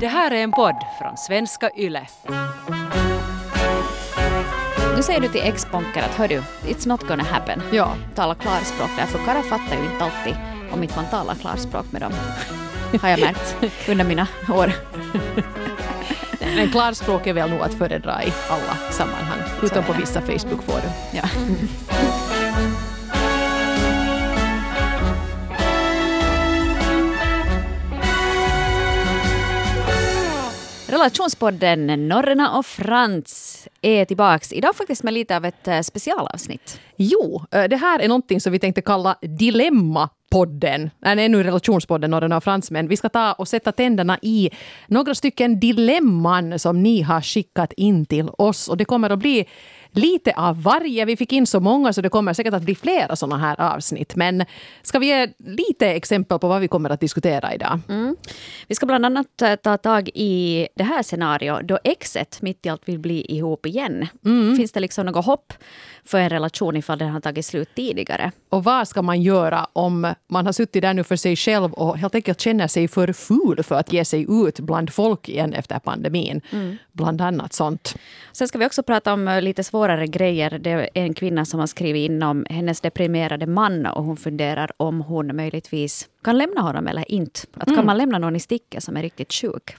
Det här är en podd från svenska YLE. Nu säger du till ex-bonker att hördu, it's not gonna happen. Ja. Tala klarspråk där, för karlar fattar ju inte alltid om inte man talar klarspråk med dem. Har jag märkt under mina år. Men klarspråk är väl nog att föredra i alla sammanhang, utom på vissa Facebook-forum. Ja. Relationspodden Norrena och Frans är tillbaks idag faktiskt med lite av ett eh, specialavsnitt. Jo, eh, det här är någonting som vi tänkte kalla Dilemmapodden. Den är nu relationspodden Norrena och Frans, men vi ska ta och sätta tänderna i några stycken dilemman som ni har skickat in till oss. Och det kommer att bli lite av varje. Vi fick in så många så det kommer säkert att bli flera sådana här avsnitt. Men ska vi ge lite exempel på vad vi kommer att diskutera idag? Mm. Vi ska bland annat ta tag i det här scenariot då exet mitt i allt vill bli ihop igen. Finns det liksom något hopp för en relation ifall den har tagit slut tidigare? Och vad ska man göra om man har suttit där nu för sig själv och helt enkelt känner sig för ful för att ge sig ut bland folk igen efter pandemin? Bland annat sånt. Sen ska vi också prata om lite svårare grejer. Det är en kvinna som har skrivit in om hennes deprimerade man och hon funderar om hon möjligtvis kan lämna honom eller inte. Att kan man lämna någon i sticket som är riktigt sjuk?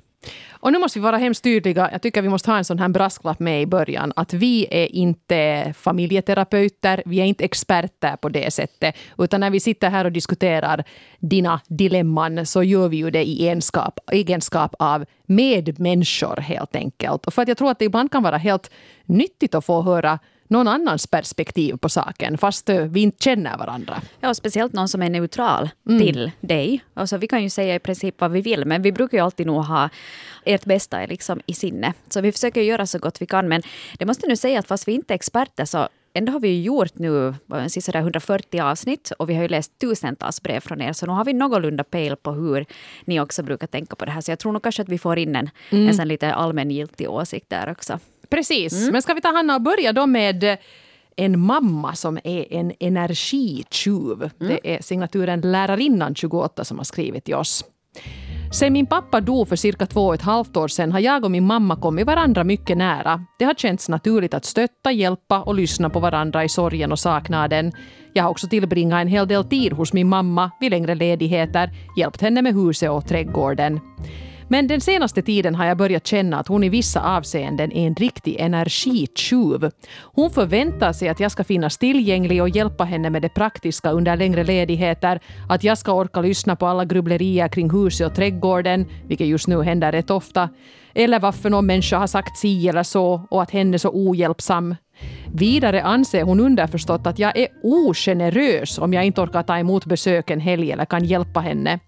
Och nu måste vi vara hemskt tydliga. Jag tycker vi måste ha en sån här brasklapp med i början. Att vi är inte familjeterapeuter, vi är inte experter på det sättet. Utan när vi sitter här och diskuterar dina dilemman så gör vi ju det i egenskap, egenskap av medmänniskor helt enkelt. Och för att jag tror att det ibland kan vara helt nyttigt att få höra någon annans perspektiv på saken fast eh, vi inte känner varandra. Ja, och speciellt någon som är neutral till dig. Alltså, vi kan ju säga i princip vad vi vill, men vi brukar ju alltid nog ha ert bästa liksom, i sinne. Så vi försöker göra så gott vi kan. Men det måste nu säga att fast vi inte är experter så ändå har vi ju gjort nu sådär 140 avsnitt och vi har ju läst tusentals brev från er. Så nu har vi någorlunda pejl på hur ni också brukar tänka på det här. Så jag tror nog kanske att vi får in en, en sån lite allmängiltig åsikt där också. Precis. Men ska vi ta Hanna och börja då med en mamma som är en energitjuv. Det är signaturen Lärarinnan 28 som har skrivit till oss. Sen min pappa dog för cirka två och ett halvt år sedan har jag och min mamma kommit varandra mycket nära. Det har känts naturligt att stötta, hjälpa och lyssna på varandra i sorgen och saknaden. Jag har också tillbringat en hel del tid hos min mamma vid längre ledigheter, hjälpt henne med huset och trädgården. Men den senaste tiden har jag börjat känna att hon i vissa avseenden är en riktig energitjuv. Hon förväntar sig att jag ska finnas tillgänglig och hjälpa henne med det praktiska under längre ledigheter, att jag ska orka lyssna på alla grubblerier kring huset och trädgården, vilket just nu händer rätt ofta, eller varför någon människa har sagt si eller så och att hen är så ohjälpsam. Vidare anser hon underförstått att jag är ogenerös om jag inte orkar ta emot besök en helg eller kan hjälpa henne.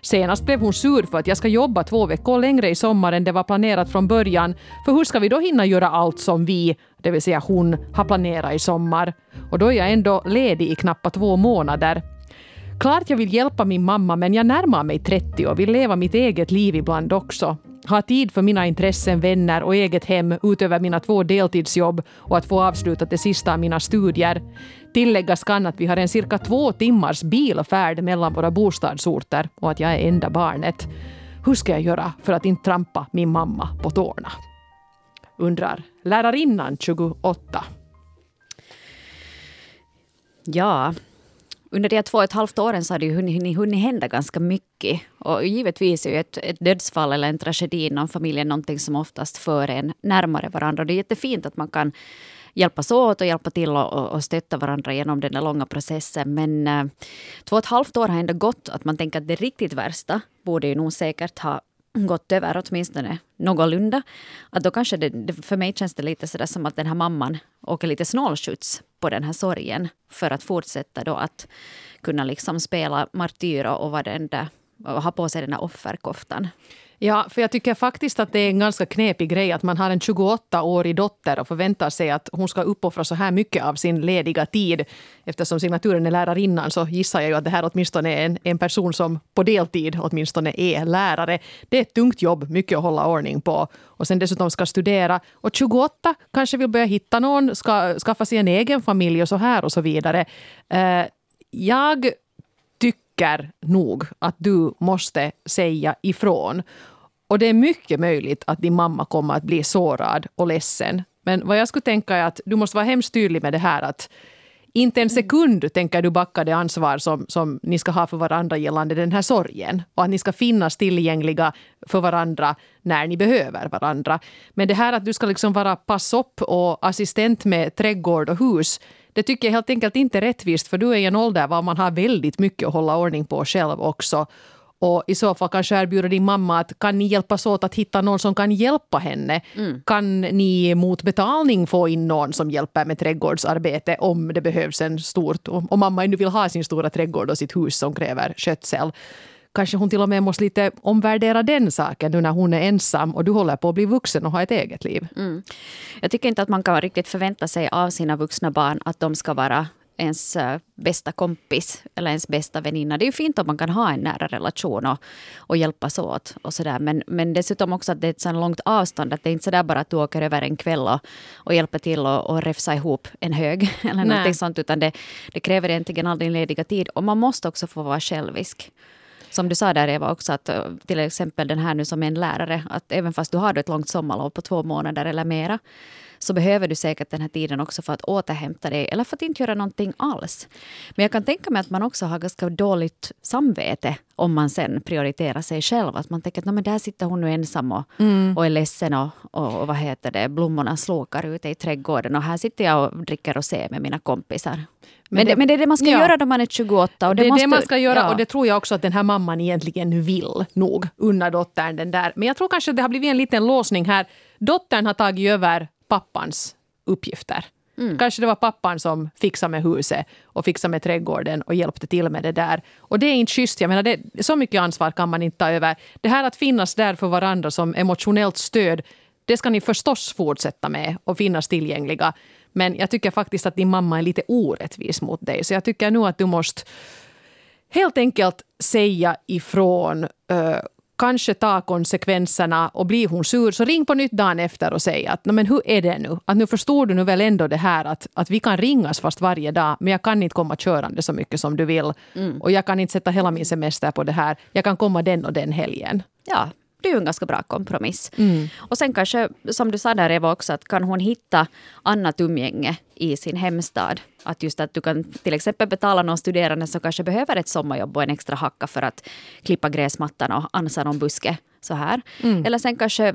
Senast blev hon sur för att jag ska jobba två veckor längre i sommar än det var planerat från början. För hur ska vi då hinna göra allt som vi, det vill säga hon, har planerat i sommar? Och då är jag ändå ledig i knappt två månader. Klart jag vill hjälpa min mamma men jag närmar mig 30 och vill leva mitt eget liv ibland också. Ha tid för mina intressen, vänner och eget hem utöver mina två deltidsjobb och att få avsluta det sista av mina studier. Tilläggas kan att vi har en cirka två timmars bilfärd mellan våra bostadsorter och att jag är enda barnet. Hur ska jag göra för att inte trampa min mamma på tårna? Undrar lärarinnan 28. Ja, under de här två och ett halvt åren så har det ju hunnit, hunnit hända ganska mycket. Och givetvis är ju ett, ett dödsfall eller en tragedi inom familjen någonting som oftast för en närmare varandra. Och det är jättefint att man kan hjälpas åt och hjälpa till och, och, stötta varandra genom den där långa processen. Men eh, två och ett halvt år har ändå gått att man tänker att det riktigt värsta borde ju nog säkert ha gått över åtminstone någorlunda. Att då kanske det, det, för mig känns det lite sådär som att den här mamman åker lite snålskjuts på den här sorgen för att fortsätta då att kunna liksom spela martyr och vara den där och ha på sig den här offerkoftan. Ja, för jag tycker faktiskt att det är en ganska knepig grej att man har en 28-årig dotter och förväntar sig att hon ska uppoffra så här mycket av sin lediga tid. Eftersom signaturen är lärarinnan så gissar jag ju att det här åtminstone är en, en person som på deltid åtminstone är lärare. Det är ett tungt jobb, mycket att hålla ordning på. Och sen dessutom ska studera. Och 28 kanske vill börja hitta någon, ska skaffa sig en egen familj och så här och så vidare. Uh, jag tycker nog att du måste säga ifrån. Och det är mycket möjligt att din mamma kommer att bli sårad och ledsen. Men vad jag skulle tänka är att du måste vara hemskt tydlig med det här att inte en sekund tänker du backa det ansvar som, som ni ska ha för varandra gällande den här sorgen. Och att ni ska finnas tillgängliga för varandra när ni behöver varandra. Men det här att du ska liksom vara pass upp och assistent med trädgård och hus. Det tycker jag helt enkelt inte är rättvist för du är i en ålder var man har väldigt mycket att hålla ordning på själv också. Och i så fall kanske erbjuda din mamma att kan ni hjälpas åt att hitta någon som kan hjälpa henne? Mm. Kan ni mot betalning få in någon som hjälper med trädgårdsarbete om det behövs en stort... Om mamma ännu vill ha sin stora trädgård och sitt hus som kräver skötsel. Kanske hon till och med måste lite omvärdera den saken nu när hon är ensam och du håller på att bli vuxen och ha ett eget liv. Mm. Jag tycker inte att man kan riktigt förvänta sig av sina vuxna barn att de ska vara ens eh, bästa kompis eller ens bästa väninna. Det är ju fint om man kan ha en nära relation och, och hjälpas åt. Och så där. Men, men dessutom också att det är ett så långt avstånd. Att det är inte så där bara att du åker över en kväll och, och hjälper till och, och räfsa ihop en hög. eller någonting sånt. Utan det, det kräver egentligen all din lediga tid. Och man måste också få vara självisk som du sa där Eva också, att eh, till exempel den här nu som är en lärare, att även fast du har ett långt sommarlov på två månader eller mera, så behöver du säkert den här tiden också för att återhämta dig eller för att inte göra någonting alls. Men jag kan tänka mig att man också har ganska dåligt samvete om man sen prioriterar sig själv. Att man tänker att men där sitter hon nu ensam och, mm. och är ledsen och, och, och, vad heter det, blommorna slokar ute i trädgården och här sitter jag och dricker rosé med mina kompisar. Men, det, men det är det man ska ja. göra då man är 28. Och det, det är måste, det man ska göra ja. och det tror jag också att den här mamman egentligen vill nog unna dottern den där. Men jag tror kanske att det har blivit en liten låsning här. Dottern har tagit över pappans uppgifter. Mm. Kanske det var pappan som fixade med huset och fixade med trädgården och hjälpte till med det där. Och det är inte schysst. Jag menar, det, så mycket ansvar kan man inte ta över. Det här att finnas där för varandra som emotionellt stöd, det ska ni förstås fortsätta med och finnas tillgängliga. Men jag tycker faktiskt att din mamma är lite orättvis mot dig. Så jag tycker nu att du måste helt enkelt säga ifrån. Kanske ta konsekvenserna och blir hon sur så ring på nytt dagen efter och säg att men hur är det nu? Att nu förstår du nu väl ändå det här att, att vi kan ringas fast varje dag men jag kan inte komma körande så mycket som du vill. Mm. Och jag kan inte sätta hela min semester på det här. Jag kan komma den och den helgen. Ja, det är ju en ganska bra kompromiss. Mm. Och sen kanske, som du sa där Eva också, att kan hon hitta annat umgänge i sin hemstad. Att just att du kan till exempel betala någon studerande som kanske behöver ett sommarjobb och en extra hacka för att klippa gräsmattan och ansa någon buske. Så här. Mm. Eller sen kanske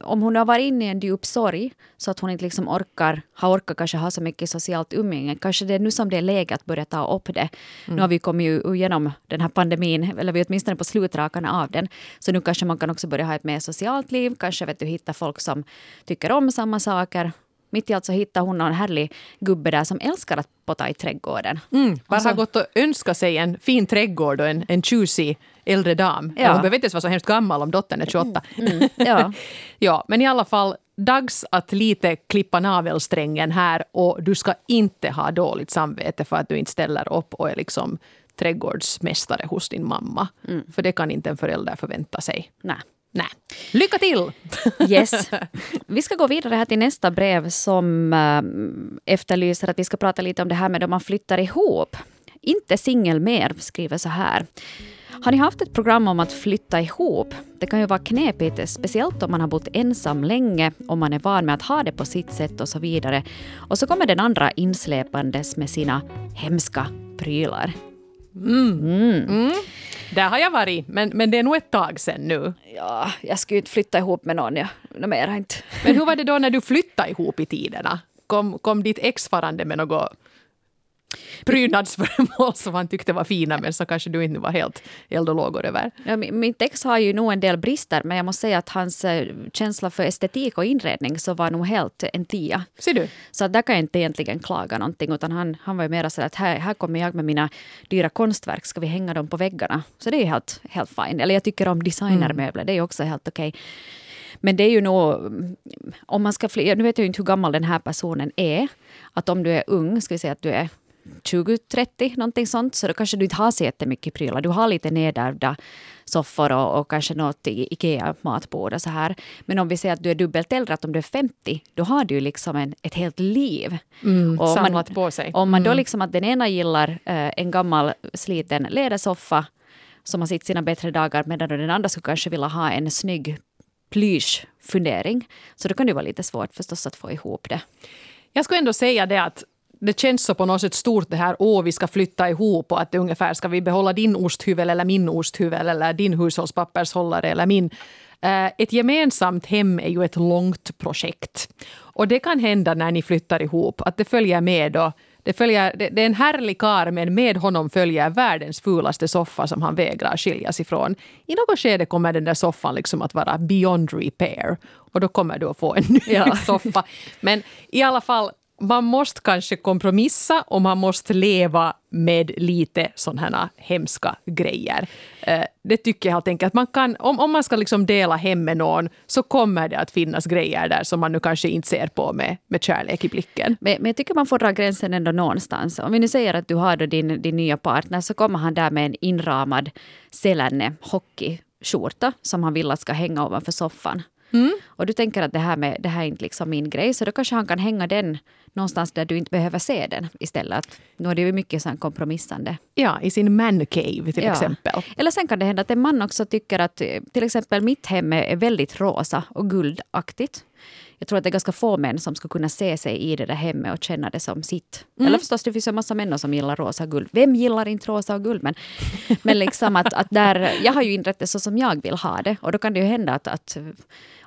om hon har varit inne i en djup sorg så att hon inte liksom orkar, har orkat kanske ha så mycket socialt umgänge. Kanske det är nu som det är läge att börja ta upp det. Mm. Nu har vi kommit igenom den här pandemin, eller vi är åtminstone på slutrakarna av den. Så nu kanske man kan också börja ha ett mer socialt liv. Kanske vet du, hitta folk som tycker om samma saker. Mitt i allt så hittar hon någon härlig gubbe där som älskar att potta i trädgården. Mm, man har gått och önskat sig en fin trädgård och en, en tjusi äldre dam. Ja. Hon behöver inte ens vara så hemskt gammal om dottern är 28. Mm, mm, ja. ja, men i alla fall dags att lite klippa navelsträngen här och du ska inte ha dåligt samvete för att du inte ställer upp och är liksom trädgårdsmästare hos din mamma. Mm. För det kan inte en förälder förvänta sig. Nej. Nej. Lycka till! Yes. Vi ska gå vidare här till nästa brev som äh, efterlyser att vi ska prata lite om det här med om man flyttar ihop. Inte singel mer, skriver så här. Har ni haft ett program om att flytta ihop? Det kan ju vara knepigt, speciellt om man har bott ensam länge, om man är van med att ha det på sitt sätt och så vidare. Och så kommer den andra insläpandes med sina hemska prylar. Mm. Mm. Mm. Där har jag varit, men, men det är nog ett tag sen nu. Ja, jag skulle inte flytta ihop med någon. Ja. Mer inte. Men hur var det då när du flyttade ihop i tiderna? Kom, kom ditt ex farande med något prydnadsföremål som han tyckte var fina men som kanske du inte var helt eld och lågor över. Ja, mitt ex har ju nog en del brister men jag måste säga att hans äh, känsla för estetik och inredning så var nog helt en tia. Ser du? Så där kan jag inte egentligen klaga någonting utan han, han var ju mera så att här, här kommer jag med mina dyra konstverk, ska vi hänga dem på väggarna? Så det är helt, helt fine. Eller jag tycker om designermöbler, mm. det är också helt okej. Okay. Men det är ju nog, om man ska fly, nu vet jag inte hur gammal den här personen är, att om du är ung, ska vi säga att du är 20-30, någonting sånt. Så då kanske du inte har så jättemycket prylar. Du har lite nedärvda soffor och, och kanske något Ikea-matbord och så här. Men om vi säger att du är dubbelt äldre, att om du är 50, då har du liksom en, ett helt liv. Mm, och samlat man, på sig. Om man då mm. liksom att den ena gillar eh, en gammal sliten lädersoffa som har sett sina bättre dagar medan den andra skulle kanske vilja ha en snygg plyschfundering. Så då kan det vara lite svårt förstås att få ihop det. Jag skulle ändå säga det att det känns så på något sätt stort det här, åh vi ska flytta ihop och att det ungefär ska vi behålla din osthyvel eller min osthyvel eller din hushållspappershållare eller min. Eh, ett gemensamt hem är ju ett långt projekt. Och det kan hända när ni flyttar ihop att det följer med då det, följer, det, det, är en härlig kar men med honom följer världens fulaste soffa som han vägrar skiljas ifrån. I något skede kommer den där soffan liksom att vara beyond repair. Och då kommer du att få en ny ja. soffa. Men i alla fall, man måste kanske kompromissa och man måste leva med lite sådana här hemska grejer. Eh, det tycker jag helt enkelt. Man kan, om, om man ska liksom dela hem med någon så kommer det att finnas grejer där som man nu kanske inte ser på med, med kärlek i blicken. Men, men jag tycker man får dra gränsen ändå någonstans. Om vi nu säger att du har då din, din nya partner så kommer han där med en inramad Selänne hockeyskjorta som han vill att ska hänga ovanför soffan. Mm. Och du tänker att det här, med, det här är inte liksom min grej, så då kanske han kan hänga den någonstans där du inte behöver se den istället. Nu är det ju mycket sån kompromissande. Ja, i sin man cave till ja. exempel. Eller sen kan det hända att en man också tycker att till exempel mitt hem är väldigt rosa och guldaktigt jag tror att det är ganska få män som skulle kunna se sig i det där hemmet och känna det som sitt. Mm. Eller förstås, det finns en massa män som gillar rosa och guld. Vem gillar inte rosa och guld? Men, men liksom att, att där, jag har ju inrett det så som jag vill ha det. Och då kan det ju hända att, att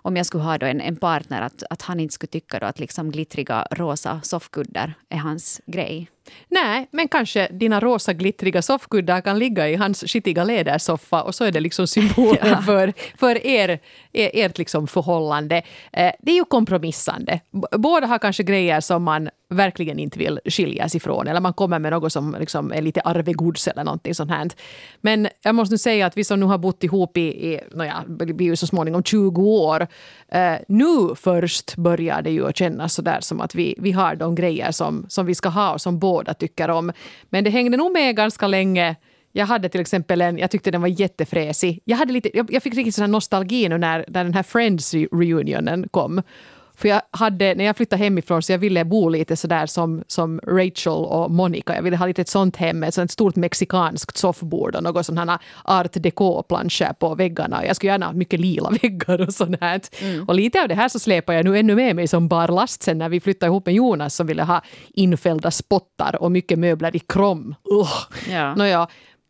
om jag skulle ha då en, en partner, att, att han inte skulle tycka då att liksom glittriga rosa soffkuddar är hans grej. Nej, men kanske dina rosa glittriga soffkuddar kan ligga i hans skitiga lädersoffa och så är det liksom symbolen ja. för, för er, er, ert liksom förhållande. Eh, det är ju kompromissande. Båda har kanske grejer som man verkligen inte vill skiljas ifrån. Eller man kommer med något som liksom är lite arvegods eller någonting sånt här. Men jag måste nu säga att vi som nu har bott ihop i, i nåja, det blir ju så småningom 20 år. Eh, nu först börjar det ju att kännas sådär som att vi, vi har de grejer som, som vi ska ha och som båda båda tycker om. Men det hängde nog med ganska länge jag hade till exempel en, jag tyckte den var jättefräsig. Jag, hade lite, jag, jag fick riktigt sån nostalgi nu när, när den här Friends reunionen kom. För jag hade, när jag flyttade hemifrån så jag ville bo lite sådär som, som Rachel och Monica. Jag ville ha lite ett sånt hem, ett sånt stort mexikanskt soffbord och något här art deco-planscher på väggarna. Jag skulle gärna ha mycket lila väggar och sånt här. Mm. Och lite av det här så släpar jag nu ännu med mig som bar last sen när vi flyttade ihop med Jonas som ville ha infällda spottar och mycket möbler i krom. Uh. Ja. Nåja.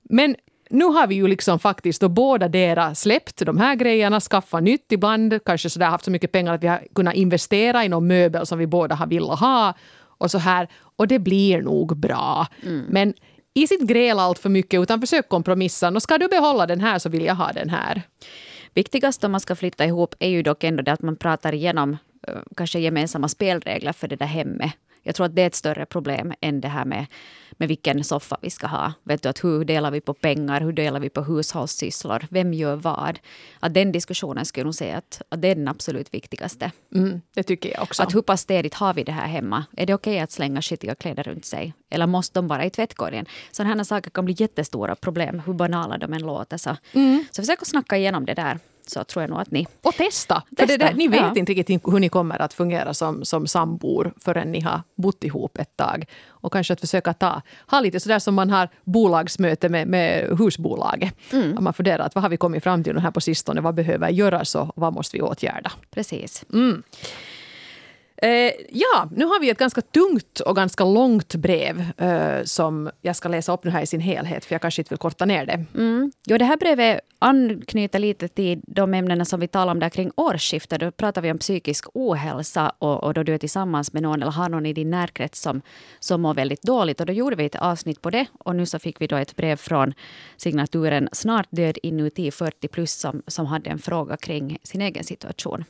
Men nu har vi ju liksom faktiskt då båda dera släppt de här grejerna, skaffat nytt ibland, kanske sådär haft så mycket pengar att vi har kunnat investera i någon möbel som vi båda har velat ha och så här. Och det blir nog bra. Mm. Men i sitt gräl allt för mycket utan försök kompromissa. Och ska du behålla den här så vill jag ha den här. Viktigast om man ska flytta ihop är ju dock ändå det att man pratar igenom eh, kanske gemensamma spelregler för det där hemmet. Jag tror att det är ett större problem än det här med, med vilken soffa vi ska ha. Vet du, att hur delar vi på pengar? Hur delar vi på hushållssysslor? Vem gör vad? Att den diskussionen skulle jag nog säga att, att det är den absolut viktigaste. Mm, det tycker jag också. Att hur pass städigt har vi det här hemma? Är det okej okay att slänga skitiga kläder runt sig? Eller måste de vara i tvättkorgen? Sådana här saker kan bli jättestora problem, hur banala de än låter. Så, mm. så försök att snacka igenom det där så tror jag nog att ni... Och testa! testa. För där, ni vet ja. inte riktigt hur ni kommer att fungera som, som sambor förrän ni har bott ihop ett tag. Och kanske att försöka ta, ha lite sådär som man har bolagsmöte med, med husbolaget. Mm. Man funderar att vad har vi kommit fram till här på sistone, vad behöver göras och vad måste vi åtgärda? Precis. Mm. Eh, ja, nu har vi ett ganska tungt och ganska långt brev eh, som jag ska läsa upp nu här i sin helhet, för jag kanske inte vill korta ner det. Mm. Jo, det här brevet anknyter lite till de ämnena som vi talade om där kring årsskiftet. Då pratar vi om psykisk ohälsa och, och då du är tillsammans med någon eller har någon i din närkrets som, som mår väldigt dåligt. Och då gjorde vi ett avsnitt på det och nu så fick vi då ett brev från signaturen Snart död inuti 40 plus som, som hade en fråga kring sin egen situation.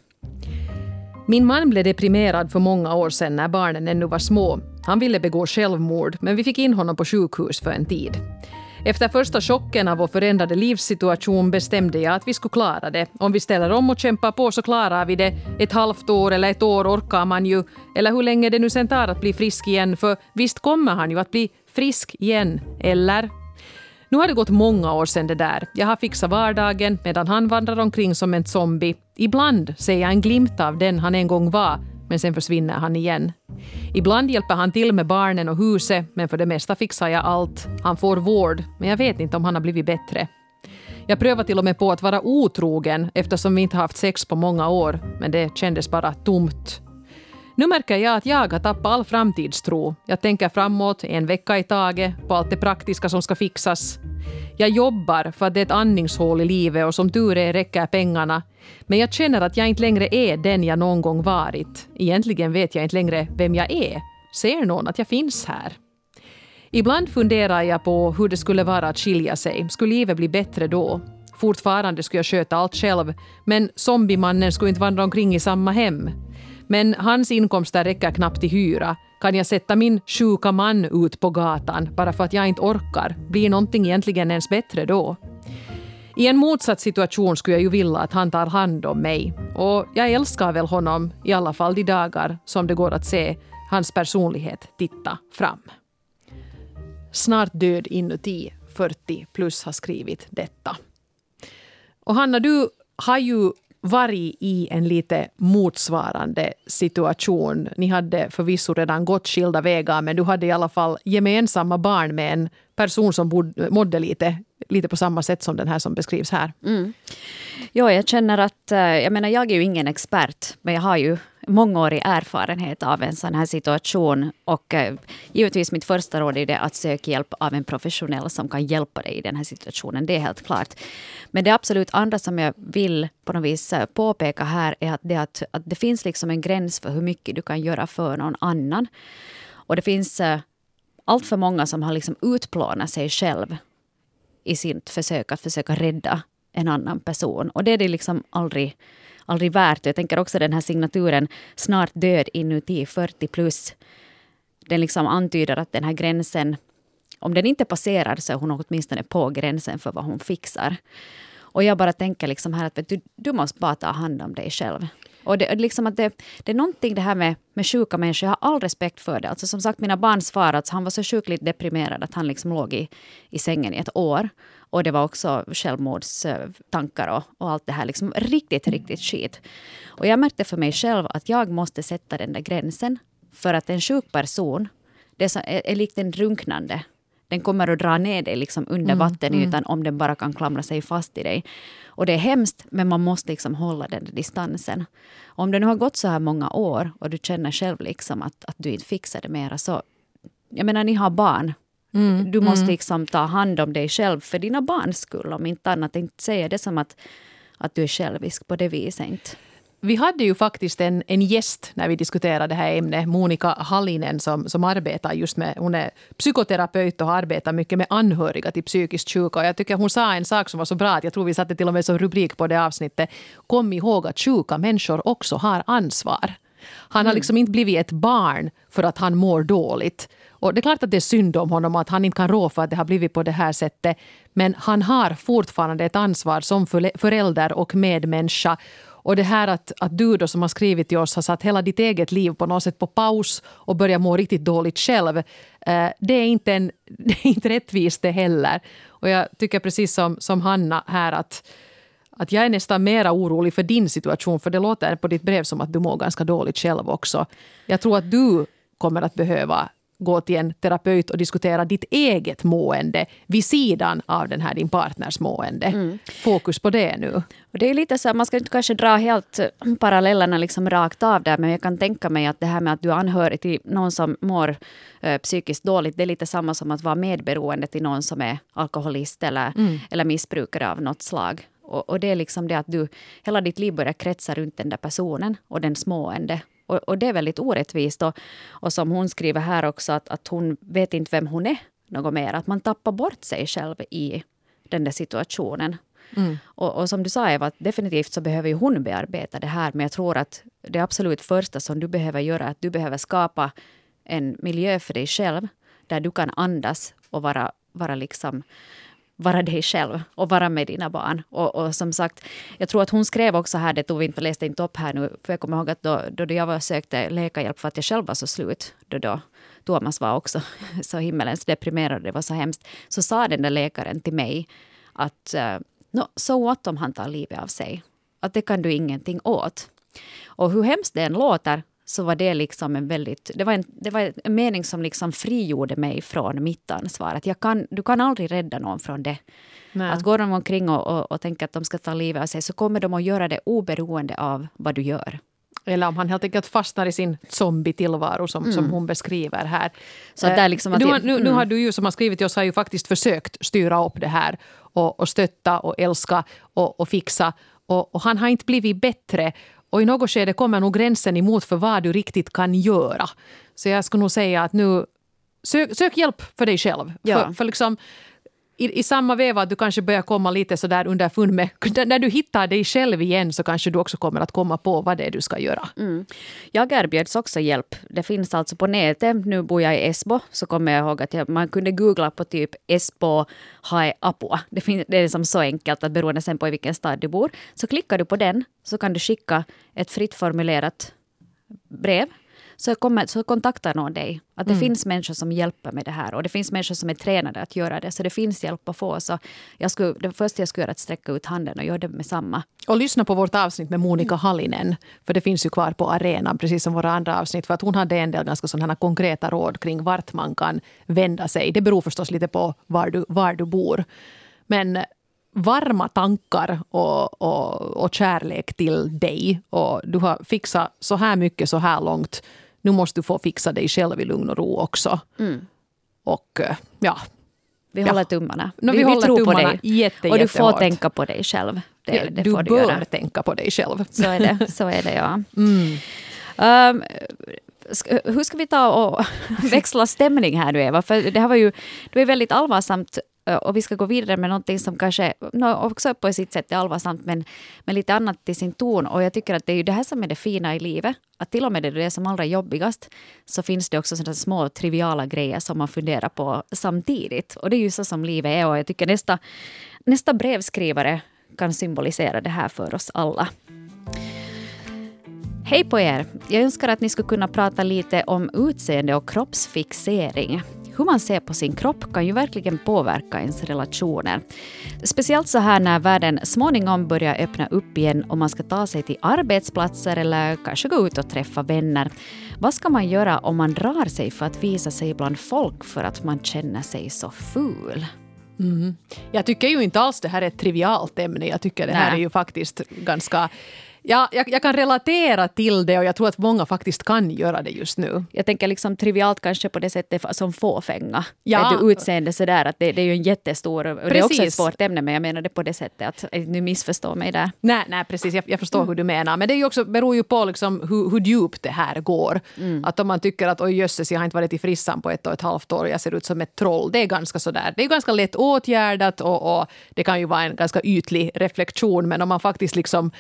Min man blev deprimerad för många år sedan när barnen ännu var små. Han ville begå självmord, men vi fick in honom på sjukhus för en tid. Efter första chocken av vår förändrade livssituation bestämde jag att vi skulle klara det. Om vi ställer om och kämpar på så klarar vi det. Ett halvt år eller ett år orkar man ju. Eller hur länge det nu sen tar att bli frisk igen, för visst kommer han ju att bli frisk igen, eller? Nu har det gått många år sedan det där. Jag har fixat vardagen medan han vandrar omkring som en zombie. Ibland ser jag en glimt av den han en gång var, men sen försvinner han igen. Ibland hjälper han till med barnen och huset, men för det mesta fixar jag allt. Han får vård, men jag vet inte om han har blivit bättre. Jag prövade till och med på att vara otrogen eftersom vi inte haft sex på många år, men det kändes bara tomt. Nu märker jag att jag har tappat all framtidstro. Jag tänker framåt, en vecka i taget, på allt det praktiska som ska fixas. Jag jobbar för att det är ett andningshål i livet och som tur är räcker pengarna. Men jag känner att jag inte längre är den jag någon gång varit. Egentligen vet jag inte längre vem jag är. Ser någon att jag finns här? Ibland funderar jag på hur det skulle vara att skilja sig. Skulle livet bli bättre då? Fortfarande skulle jag sköta allt själv, men zombiemannen skulle inte vandra omkring i samma hem. Men hans inkomster räcker knappt till hyra. Kan jag sätta min sjuka man ut på gatan bara för att jag inte orkar? Blir någonting egentligen ens bättre då? I en motsatt situation skulle jag ju vilja att han tar hand om mig. Och jag älskar väl honom, i alla fall de dagar som det går att se hans personlighet titta fram. Snart död inuti, 40 plus har skrivit detta. Och Hanna, du har ju varit i en lite motsvarande situation. Ni hade förvisso redan gått skilda vägar men du hade i alla fall gemensamma barn med en person som bod, mådde lite, lite på samma sätt som den här som beskrivs här. Mm. Ja, jag känner att, eh, jag menar jag är ju ingen expert men jag har ju mångårig erfarenhet av en sån här situation. Och eh, givetvis mitt första råd är det att söka hjälp av en professionell som kan hjälpa dig i den här situationen. Det är helt klart. Men det absolut andra som jag vill på något vis eh, påpeka här är att det, att, att det finns liksom en gräns för hur mycket du kan göra för någon annan. Och det finns eh, allt för många som har liksom utplånat sig själv i sitt försök att försöka rädda en annan person. Och det är det liksom aldrig aldrig värt. Jag tänker också den här signaturen snart död inuti 40 plus. Den liksom antyder att den här gränsen, om den inte passerar så är hon åtminstone på gränsen för vad hon fixar. Och jag bara tänker liksom här att du, du måste bara ta hand om dig själv. Och det, liksom att det, det är någonting det här med, med sjuka människor, jag har all respekt för det. Alltså som sagt, mina barns far, alltså, han var så sjukligt deprimerad att han liksom låg i, i sängen i ett år. Och det var också självmordstankar och, och allt det här. Liksom riktigt, riktigt skit. Och jag märkte för mig själv att jag måste sätta den där gränsen. För att en sjuk person, det är, är, är likt en drunknande. Den kommer att dra ner dig liksom under mm, vattenytan mm. om den bara kan klamra sig fast i dig. Och det är hemskt, men man måste liksom hålla den distansen. Om det nu har gått så här många år och du känner själv liksom att, att du inte fixar det mera, så... Jag menar, ni har barn. Mm, du måste mm. liksom ta hand om dig själv för dina barns skull, om inte annat. Inte säga det som att, att du är självisk på det viset. Inte. Vi hade ju faktiskt en, en gäst när vi diskuterade det här ämnet, Monika Hallinen som, som arbetar just med, hon är psykoterapeut och har arbetat mycket med anhöriga till psykiskt sjuka. Och jag tycker hon sa en sak som var så bra att jag tror vi satte till och med som rubrik på det avsnittet. Kom ihåg att sjuka människor också har ansvar. Han har mm. liksom inte blivit ett barn för att han mår dåligt. Och det är klart att det är synd om honom att han inte kan rå för att det har blivit på det här sättet. Men han har fortfarande ett ansvar som förälder och medmänniska. Och det här att, att du då som har skrivit till oss har satt hela ditt eget liv på något sätt på paus och börjat må riktigt dåligt själv. Eh, det, är inte en, det är inte rättvist det heller. Och jag tycker precis som, som Hanna här att att jag är nästan mera orolig för din situation, för det låter på ditt brev som att du mår ganska dåligt själv också. Jag tror att du kommer att behöva gå till en terapeut och diskutera ditt eget mående vid sidan av den här din partners mående. Mm. Fokus på det nu. Och det är lite så, man ska inte kanske dra helt parallellerna liksom rakt av där, men jag kan tänka mig att det här med att du är anhörig till någon som mår äh, psykiskt dåligt, det är lite samma som att vara medberoende till någon som är alkoholist eller, mm. eller missbrukare av något slag. Och, och, det är liksom det att du, hela ditt liv börjar kretsa runt den där personen och den smående. Och, och det är väldigt orättvist. Och, och som hon skriver här också, att, att hon vet inte vem hon är något mer. Att man tappar bort sig själv i den där situationen. Mm. Och, och, som du sa Eva, definitivt så behöver ju hon bearbeta det här. Men jag tror att det absolut första som du behöver göra är att du behöver skapa en miljö för dig själv där du kan andas och vara, vara liksom vara dig själv och vara med dina barn. Och, och, som sagt, jag tror att hon skrev också här, det tog vi inte, läste inte upp här nu, för jag kommer ihåg att då, då jag var sökte läkarhjälp för att jag själv var så slut, då, då Thomas var också så himmelens deprimerad, det var så hemskt, så sa den där läkaren till mig att eh, no, så what om han tar livet av sig? Att det kan du ingenting åt. Och hur hemskt det än låter så var det liksom en väldigt... Det var en, det var en mening som liksom frigjorde mig från mitt ansvar. Att jag kan, du kan aldrig rädda någon från det. Nej. Att går de omkring och, och, och tänker att de ska ta livet av sig så kommer de att göra det oberoende av vad du gör. Eller om han helt enkelt fastnar i sin zombie-tillvaro som, mm. som hon beskriver här. Så där liksom nu, nu, nu, har mm. du ju som har skrivit till oss har ju faktiskt försökt styra upp det här och, och stötta och älska och, och fixa. Och, och, han har inte blivit bättre. Och i något skede kommer nog gränsen emot för vad du riktigt kan göra. Så jag skulle nog säga att nu sök, sök hjälp för dig själv. Ja. För, för liksom, i, i samma veva att du kanske börjar komma lite sådär underfund med... När du hittar dig själv igen så kanske du också kommer att komma på vad det är du ska göra. Mm. Jag erbjöds också hjälp. Det finns alltså på nätet. Nu bor jag i Esbo. Så kommer jag ihåg att jag, man kunde googla på typ Esbo-Hae Apua. Det, finns, det är liksom så enkelt att beroende sen på i vilken stad du bor. Så klickar du på den så kan du skicka ett fritt formulerat brev så, kommer, så kontaktar någon dig. Att det mm. finns människor som hjälper med det här och det finns människor som är tränade att göra det. Så det finns hjälp att få. Så jag skulle, det första jag skulle göra är att sträcka ut handen och göra det med samma. Och lyssna på vårt avsnitt med Monica Hallinen. För det finns ju kvar på arenan, precis som våra andra avsnitt. För att hon hade en del ganska sådana konkreta råd kring vart man kan vända sig. Det beror förstås lite på var du, var du bor. Men varma tankar och, och, och kärlek till dig. Och du har fixat så här mycket så här långt nu måste du få fixa dig själv i lugn och ro också. Mm. Och eh, ja. Vi håller tummarna. No, vi, vi, håller tror tummarna på dig. Jätte, och du får tänka på dig själv. Det, ja, det du bör du göra. tänka på dig själv. Så är det, så är det ja. Mm. Um, hur ska vi ta och växla stämning här nu Eva? För det här var ju det var väldigt allvarsamt och vi ska gå vidare med någonting som kanske också på sitt sätt är allvarsamt men, men lite annat i sin ton. Och jag tycker att det är ju det här som är det fina i livet. Att till och med det är som allra jobbigast så finns det också sådana små triviala grejer som man funderar på samtidigt. Och det är ju så som livet är och jag tycker nästa, nästa brevskrivare kan symbolisera det här för oss alla. Hej på er! Jag önskar att ni skulle kunna prata lite om utseende och kroppsfixering hur man ser på sin kropp kan ju verkligen påverka ens relationer. Speciellt så här när världen småningom börjar öppna upp igen och man ska ta sig till arbetsplatser eller kanske gå ut och träffa vänner. Vad ska man göra om man drar sig för att visa sig bland folk för att man känner sig så ful? Mm. Jag tycker ju inte alls det här är ett trivialt ämne. Jag tycker det här Nej. är ju faktiskt ganska Ja, jag, jag, kan relatera till det och jag tror att många faktiskt kan göra det just nu. Jag tänker liksom trivialt kanske på det sättet som fåfänga. Ja. Du, utseende sådär att det, det, är ju en jättestor... Och det är också ett svårt ämne men jag menar det på det sättet att nu missförstår mig där. Nej, nej precis. Jag, jag förstår mm. hur du menar. Men det är ju också, beror ju på liksom hur, hur djupt det här går. Mm. Att om man tycker att oj jösses jag har inte varit i frissan på ett och ett halvt år och jag ser ut som ett troll. Det är ganska sådär. Det är ganska lätt åtgärdat och, och det kan ju vara en ganska ytlig reflektion men om man faktiskt liksom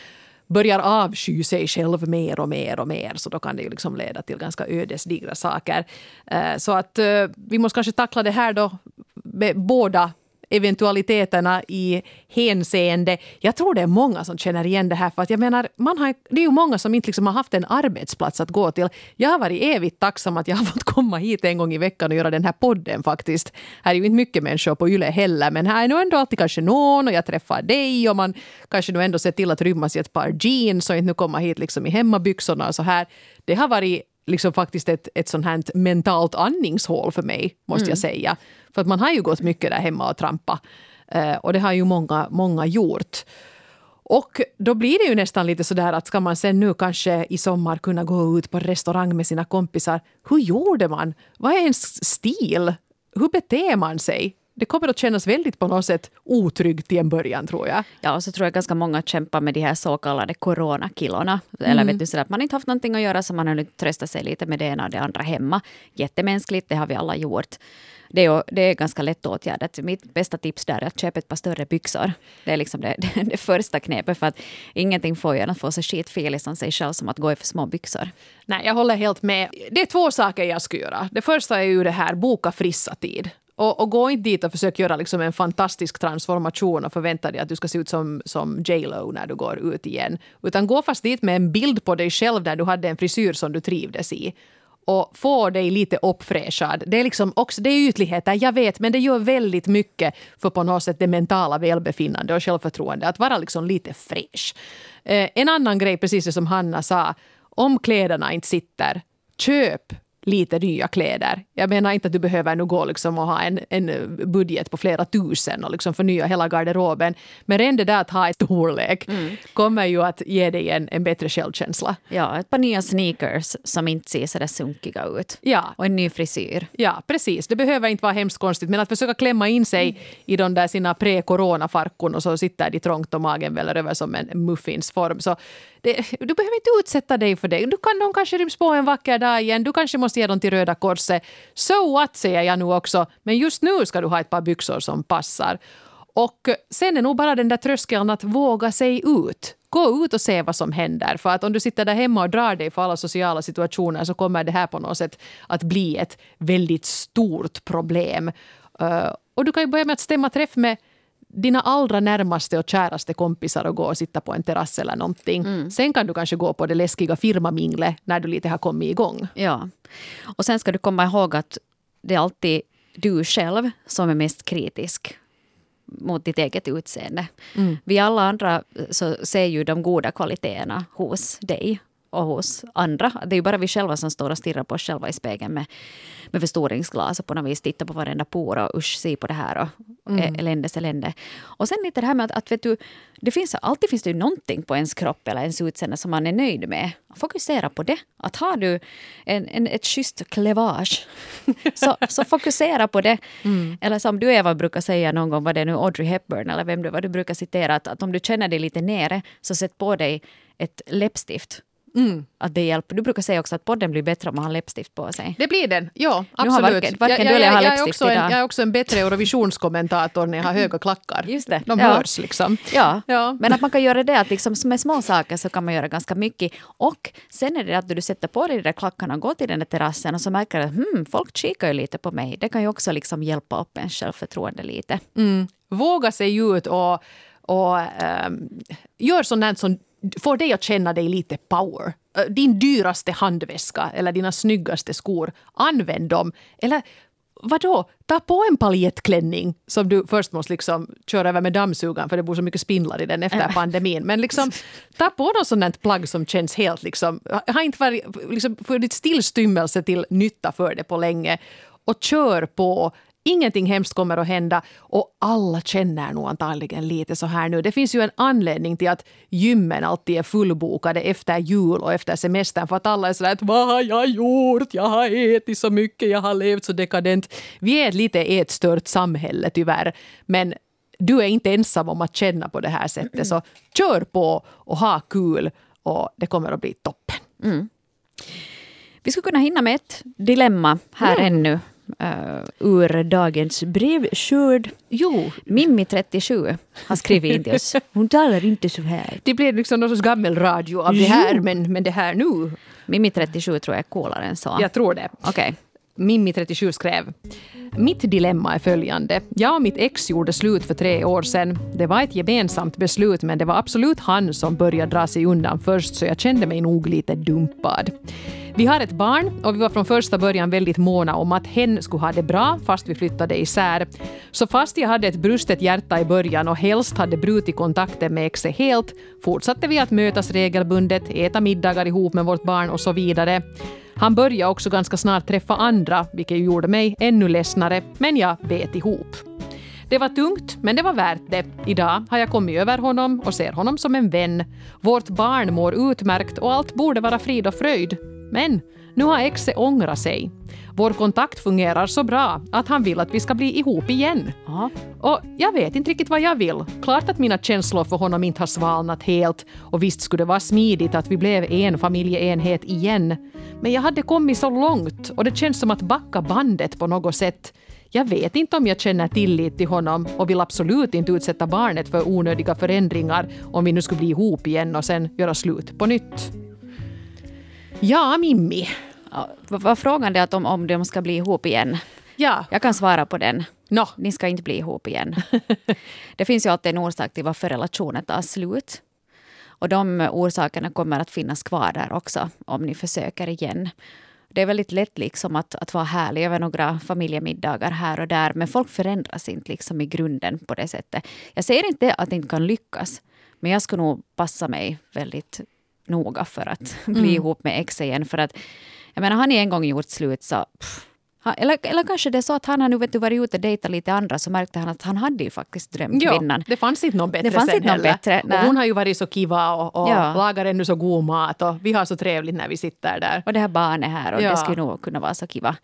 börjar avsky sig själv mer och mer och mer så då kan det ju liksom leda till ganska ödesdigra saker. Eh, så att eh, vi måste kanske tackla det här då med båda eventualiteterna i hänseende. Jag tror det är många som känner igen det här. För att jag menar, man har, det är ju många som inte liksom har haft en arbetsplats att gå till. Jag har varit evigt tacksam att jag har fått komma hit en gång i veckan och göra den här podden faktiskt. Här är ju inte mycket människor på Yle heller men här är nog ändå alltid kanske någon och jag träffar dig och man kanske nu ändå ser till att rymmas i ett par jeans och inte nu komma hit liksom i hemmabyxorna och så här. Det har varit liksom faktiskt ett, ett sånt här mentalt andningshål för mig, måste mm. jag säga. För att man har ju gått mycket där hemma och trampa. Eh, och det har ju många, många gjort. Och då blir det ju nästan lite sådär att ska man sen nu kanske i sommar kunna gå ut på restaurang med sina kompisar. Hur gjorde man? Vad är ens stil? Hur beter man sig? det kommer att kännas väldigt på något sätt otryggt i en början tror jag. Ja, och så tror jag ganska många kämpar med de här så kallade coronakilorna. Mm. Eller vet du, sådär, att man inte haft någonting att göra så man har tröstat sig lite med det ena och det andra hemma. Jättemänskligt, det har vi alla gjort. Det är, det är ganska lätt åtgärdat. Mitt bästa tips där är att köpa ett par större byxor. Det är liksom det, det, det första knepet för att ingenting får en att få sig skitfel i sig själv som att gå i för små byxor. Nej, jag håller helt med. Det är två saker jag skulle göra. Det första är ju det här, boka frissa tid. Och, och, gå inte dit och försök göra liksom en fantastisk transformation och förvänta dig att du ska se ut som, som J Lo när du går ut igen. Utan gå fast dit med en bild på dig själv där du hade en frisyr som du trivdes i och få dig lite uppfräschad. Det är, liksom också, det är ytligheter, jag vet, men det gör väldigt mycket för på något sätt det mentala välbefinnande och självförtroende. Att vara liksom lite fräsch. Eh, en annan grej, precis som Hanna sa, om kläderna inte sitter, köp lite nya kläder. Jag menar inte att du behöver nu gå liksom och ha en, en budget på flera tusen och liksom förnya hela garderoben. Men redan det där att ha ett storlek mm. kommer ju att ge dig en, en bättre självkänsla. Ja, ett par nya sneakers som inte ser så där sunkiga ut. Ja. Och en ny frisyr. Ja, precis. Det behöver inte vara hemskt konstigt. Men att försöka klämma in sig mm. i de där sina pre-corona-farkon och så sitter de trångt och magen väller över som en muffinsform. Så det, du behöver inte utsätta dig för det. Du kan, de kanske ryms på en vacker dag igen. Du kanske måste ge dem till Röda Korset. So what, säger jag nu också. Men just nu ska du ha ett par byxor som passar. Och sen är nog bara den där tröskeln att våga sig ut. Gå ut och se vad som händer. För att om du sitter där hemma och drar dig för alla sociala situationer så kommer det här på något sätt att bli ett väldigt stort problem. Eh, och du kan ju börja med att stämma träff med dina allra närmaste och käraste kompisar och gå och sitta på en terrass eller någonting. Mm. Sen kan du kanske gå på det läskiga firmaminglet när du lite har kommit igång. Ja. Och sen ska du komma ihåg att det är alltid du själv som är mest kritisk mot ditt eget utseende. Mm. Vi alla andra så ser ju de goda kvaliteterna hos dig och hos andra. Det är ju bara vi själva som står och stirrar på oss själva i spegeln med, med förstoringsglas och på något vis tittar på varenda por och usch, se på det här och mm. eländes elände. Och sen lite det här med att, att vet du, det finns, alltid finns det ju någonting på ens kropp eller ens utseende som man är nöjd med. Fokusera på det. Att har du en, en, ett schysst clevage, så, så fokusera på det. Mm. Eller som du Eva brukar säga någon gång, var det nu Audrey Hepburn eller vem det var du brukar citera, att, att om du känner dig lite nere så sätt på dig ett läppstift Mm. Att det hjälper. Du brukar säga också att podden blir bättre om man har läppstift på sig. Det blir den, ja absolut. varken, varken jag, jag, jag, jag, är också en, jag är också en bättre Eurovisionskommentator när jag har höga klackar. Just det. De ja. hörs liksom. Ja. ja. men att man kan göra det, att liksom, med små saker så kan man göra ganska mycket. Och sen är det att du sätter på dig de där klackarna och går till den där terrassen och så märker du att hmm, folk kikar ju lite på mig. Det kan ju också liksom hjälpa upp en självförtroende lite. Mm. Våga sig ut och, och um, gör sånt som får dig att känna dig lite power. Din dyraste handväska eller dina snyggaste skor, använd dem. Eller vadå, ta på en paljettklänning som du först måste liksom köra över med dammsugaren för det bor så mycket spindlar i den efter pandemin. Men liksom, ta på något sånt plagg som känns helt liksom, har inte varit, liksom, funnits tillstymmelse till nytta för det på länge. Och kör på, Ingenting hemskt kommer att hända och alla känner nog antagligen lite så här nu. Det finns ju en anledning till att gymmen alltid är fullbokade efter jul och efter semestern för att alla är sådär att vad har jag gjort? Jag har ätit så mycket, jag har levt så dekadent. Vi är ett lite ätstört samhälle tyvärr. Men du är inte ensam om att känna på det här sättet. Så kör på och ha kul och det kommer att bli toppen. Mm. Vi skulle kunna hinna med ett dilemma här mm. ännu uh, ur dagens brevskörd. Jo. Mimmi, 37, har skrivit in till oss. Hon talar inte så här. Det blev liksom någon sorts gammelradio av det här, men, men det här nu. Mimmi, 37, tror jag är coolare än så. Jag tror det. Okej. Okay. Mimmi, 37, skrev mitt dilemma är följande. Jag och mitt ex gjorde slut för tre år sedan. Det var ett gemensamt beslut men det var absolut han som började dra sig undan först så jag kände mig nog lite dumpad. Vi har ett barn och vi var från första början väldigt måna om att hen skulle ha det bra fast vi flyttade isär. Så fast jag hade ett brustet hjärta i början och helst hade brutit kontakten med exet helt fortsatte vi att mötas regelbundet, äta middagar ihop med vårt barn och så vidare. Han började också ganska snart träffa andra, vilket gjorde mig ännu ledsnare, men jag bet ihop. Det var tungt, men det var värt det. Idag har jag kommit över honom och ser honom som en vän. Vårt barn mår utmärkt och allt borde vara frid och fröjd. Men nu har exet ångrat sig. Vår kontakt fungerar så bra att han vill att vi ska bli ihop igen. Aha. Och jag vet inte riktigt vad jag vill. Klart att mina känslor för honom inte har svalnat helt och visst skulle det vara smidigt att vi blev en familjeenhet igen. Men jag hade kommit så långt och det känns som att backa bandet på något sätt. Jag vet inte om jag känner tillit till honom och vill absolut inte utsätta barnet för onödiga förändringar om vi nu skulle bli ihop igen och sen göra slut på nytt. Ja, Mimmi. Var frågan det att om, om de ska bli ihop igen? Ja. Jag kan svara på den. No. Ni ska inte bli ihop igen. det finns ju alltid en orsak till varför relationen tar slut. Och de orsakerna kommer att finnas kvar där också om ni försöker igen. Det är väldigt lätt liksom att, att vara härlig över några familjemiddagar här och där, men folk förändras inte liksom i grunden på det sättet. Jag säger inte att det inte kan lyckas, men jag skulle nog passa mig väldigt noga för att bli ihop med ex igen. För att, jag menar, har ni en gång gjort slut så... Pff, han- eller, eller kanske det är så att han har nu vet du, varit ute och dejtat lite andra så märkte han att han hade ju faktiskt drömt Ja, kvinnan. det fanns inte någon bättre Det fanns sen inte någon heller. bättre, och hon har ju varit så kiva och, och Ja. lagar ännu så god mat och vi har så trevligt när vi sitter där. Och det här barnet här och Ja. det skulle nog kunna vara så kiva.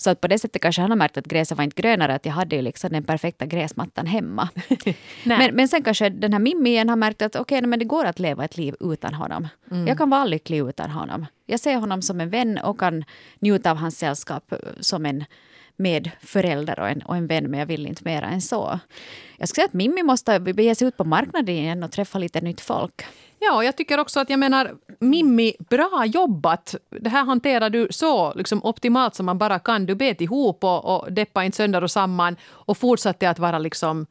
Så att på det sättet kanske han har märkt att gräset var inte grönare, att jag hade ju liksom den perfekta gräsmattan hemma. men, men sen kanske den här Mimmi igen har märkt att okej, men det går att leva ett liv utan honom. Mm. Jag kan vara lycklig utan honom. Jag ser honom som en vän och kan njuta av hans sällskap eh, som en medförälder och en, och en vän, men jag vill inte mer än så. Jag skulle säga att Mimmi måste bege sig ut på marknaden igen och träffa lite nytt folk. Ja, och jag tycker också att jag menar, Mimmi, bra jobbat. Det här hanterar du så liksom, optimalt som man bara kan. Du bet ihop och, och deppa inte sönder och samman och fortsatte att vara liksom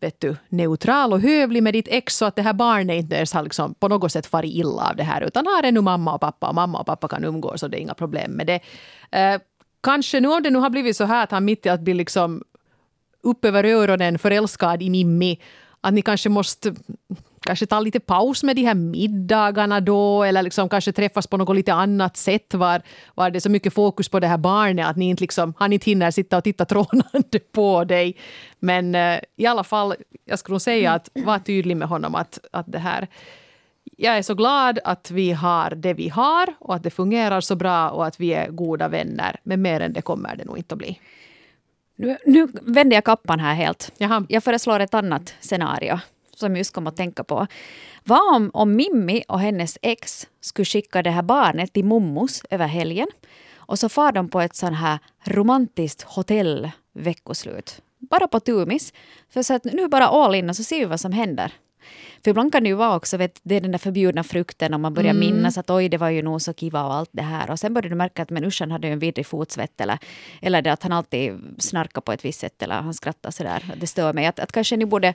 vet du, neutral och hövlig med ditt ex så att det här barnet inte ens har liksom på något sätt farit illa av det här utan har ännu mamma och pappa och mamma och pappa kan umgås och det är inga problem med det. Uh, kanske nu om det nu har blivit så här att han mitt i att bli liksom upp över öronen förälskad i Mimmi att ni kanske måste kanske ta lite paus med de här middagarna då eller liksom kanske träffas på något lite annat sätt var, var det så mycket fokus på det här barnet att ni inte liksom, han inte hinner sitta och titta trånande på dig. Men eh, i alla fall, jag skulle säga att var tydlig med honom att, att det här jag är så glad att vi har det vi har och att det fungerar så bra och att vi är goda vänner. Men mer än det kommer det nog inte att bli. Nu, nu vänder jag kappan här helt. Jaha. Jag föreslår ett annat scenario som jag just kom att tänka på. Vad om, om Mimmi och hennes ex skulle skicka det här barnet till mummos över helgen och så far de på ett sån här romantiskt hotell veckoslut. Bara på tumis. För så att nu bara all in och så ser vi vad som händer. För ibland kan det ju vara också, vet, det är den där förbjudna frukten och man börjar minnas att oj, det var ju nog så kiva och allt det här. Och sen börjar du märka att men uschen hade ju en vidrig fotsvett eller, eller det att han alltid snarkar på ett visst sätt eller han skrattar sådär. Det stör mig. Att, att kanske ni borde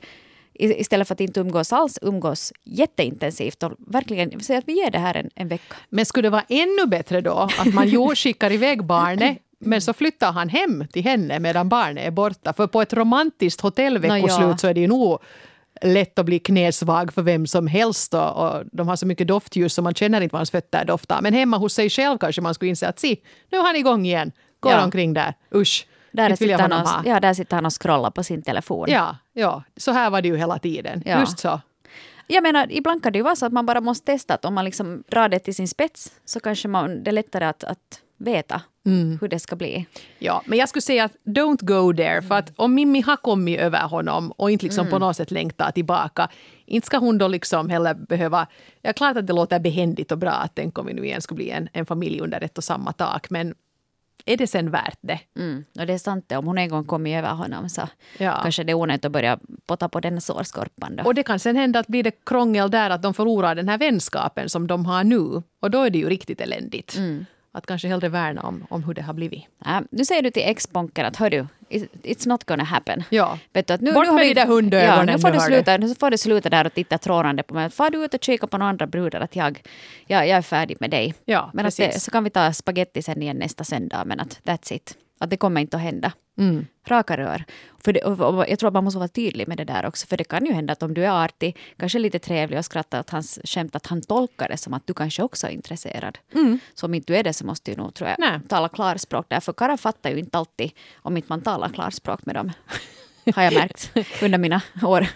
istället för att inte umgås alls, umgås jätteintensivt och verkligen säga att vi ger det här en, en vecka. Men skulle det vara ännu bättre då att man jo skickar iväg barnet men så flyttar han hem till henne medan barnet är borta. För på ett romantiskt hotellveckoslut ja. så är det ju nog lätt att bli knäsvag för vem som helst. Och, och de har så mycket doftljus så man känner inte vad hans fötter doftar. Men hemma hos sig själv kanske man skulle inse att se, nu är han igång igen. Går Ja. omkring där. Usch, Där sitter, han och, ha. ja, där sitter han och scrollar på sin telefon. Ja, ja, så här var det ju hela tiden. Ja. Just så. Jag menar, ibland kan det ju vara så att man bara måste testa att om man liksom drar det till sin spets så kanske man, det är lättare att, att veta Mm. hur det ska bli. Ja, men jag skulle säga att don't go there. För att om Mimmi har kommit över honom och inte liksom på något sätt längtar tillbaka, inte ska hon då liksom heller behöva... Ja, klart att det låter behändigt och bra att tänk om vi nu igen skulle bli en, en familj under ett och samma tak, men är det sen värt det? Mm. Och det är sant det, om hon en gång kommit över honom så Ja. kanske det är onödigt att börja potta på den sårskorpan då. Och det kan sen hända att blir det krångel där att de förlorar den här vänskapen som de har nu. Och då är det ju riktigt eländigt. Att kanske hellre värna om, om hur det har blivit. Ja, nu säger du till ex-bonken att hördu, it- it's not gonna happen. Ja. Vet du, att nu, Bort nu har med vi- de där hundögonen, Ja, nu får du sluta, nu får du sluta där och titta trånande på mig. Far du ut och kika på några andra brudar att jag, jag, jag är färdig med dig. Ja, men att det, så kan vi ta spaghetti sen igen nästa söndag, men att that's it. Att det kommer inte att hända. Mm. Raka rör. För det, jag tror att man måste vara tydlig med det där också. För det kan ju hända att om du är artig, kanske lite trevlig och skrattar åt hans skämt, att han tolkar det som att du kanske också är intresserad. Så om inte du är det så måste du nog, tror jag, Nej. tala klarspråk där. För karlar fattar ju inte alltid om inte man talar klarspråk med dem. Har jag märkt under mina år.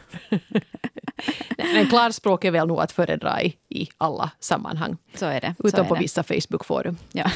Men klarspråk är väl nog att föredra i, i alla sammanhang. Så är det. Utom på det. vissa Facebook-forum. Ja.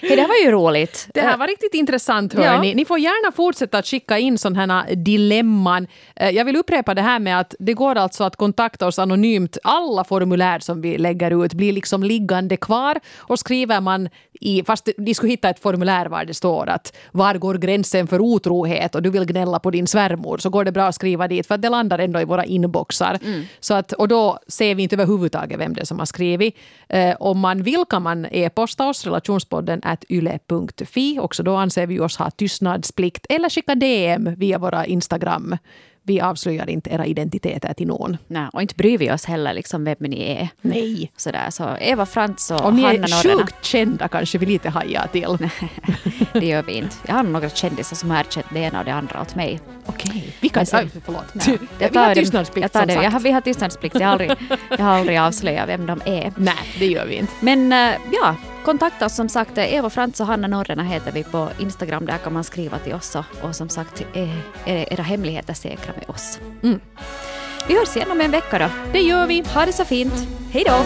Hej, det här var ju roligt. Det här var riktigt intressant. Ja. Hörni. Ni får gärna fortsätta att skicka in sådana här dilemman. Eh, Jag vill upprepa det här med att det går alltså att kontakta oss anonymt. Alla formulär som vi lägger ut blir liksom liggande kvar. Och skriver man i, fast ni skulle hitta ett formulär var det står att var går gränsen för otrohet och du vill gnälla på din svärmor så går det bra att skriva dit för att det landar ändå i våra inboxar. Så att, och då ser vi inte överhuvudtaget vem det är som har skrivit. Eh, om man vill kan man e-posta oss, relationspodden at yle.fi. Också då anser vi oss ha tystnadsplikt eller skicka DM via våra Instagram. Vi avslöjar inte era identiteter till någon. Nej, och inte bryr vi oss heller liksom vem ni är. Nej. Sådär, så Eva Frantz och Om ni Hanna är Norrena. sjukt kända kanske vi lite hajar till. Det gör vi inte. Jag har några kändisar som har erkänt det ena och det andra åt mig. Okej. Vi kan... Sen- Äh, förlåt. Jag vi tar har det- tystnadsplikt jag tar det. Jag har, vi har tystnadsplikt. Jag har aldrig, jag har aldrig avslöjat vem de är. Nej, det gör vi inte. Men eh, ja, kontakta oss som sagt. Eva Frantz och Hanna Norrena heter vi på Instagram. Där kan man skriva till oss. och- Och som sagt, är, är era hemligheter säkra med oss. Mm. Vi hörs igen om en vecka då. Det gör vi. Ha det så fint. Hej då!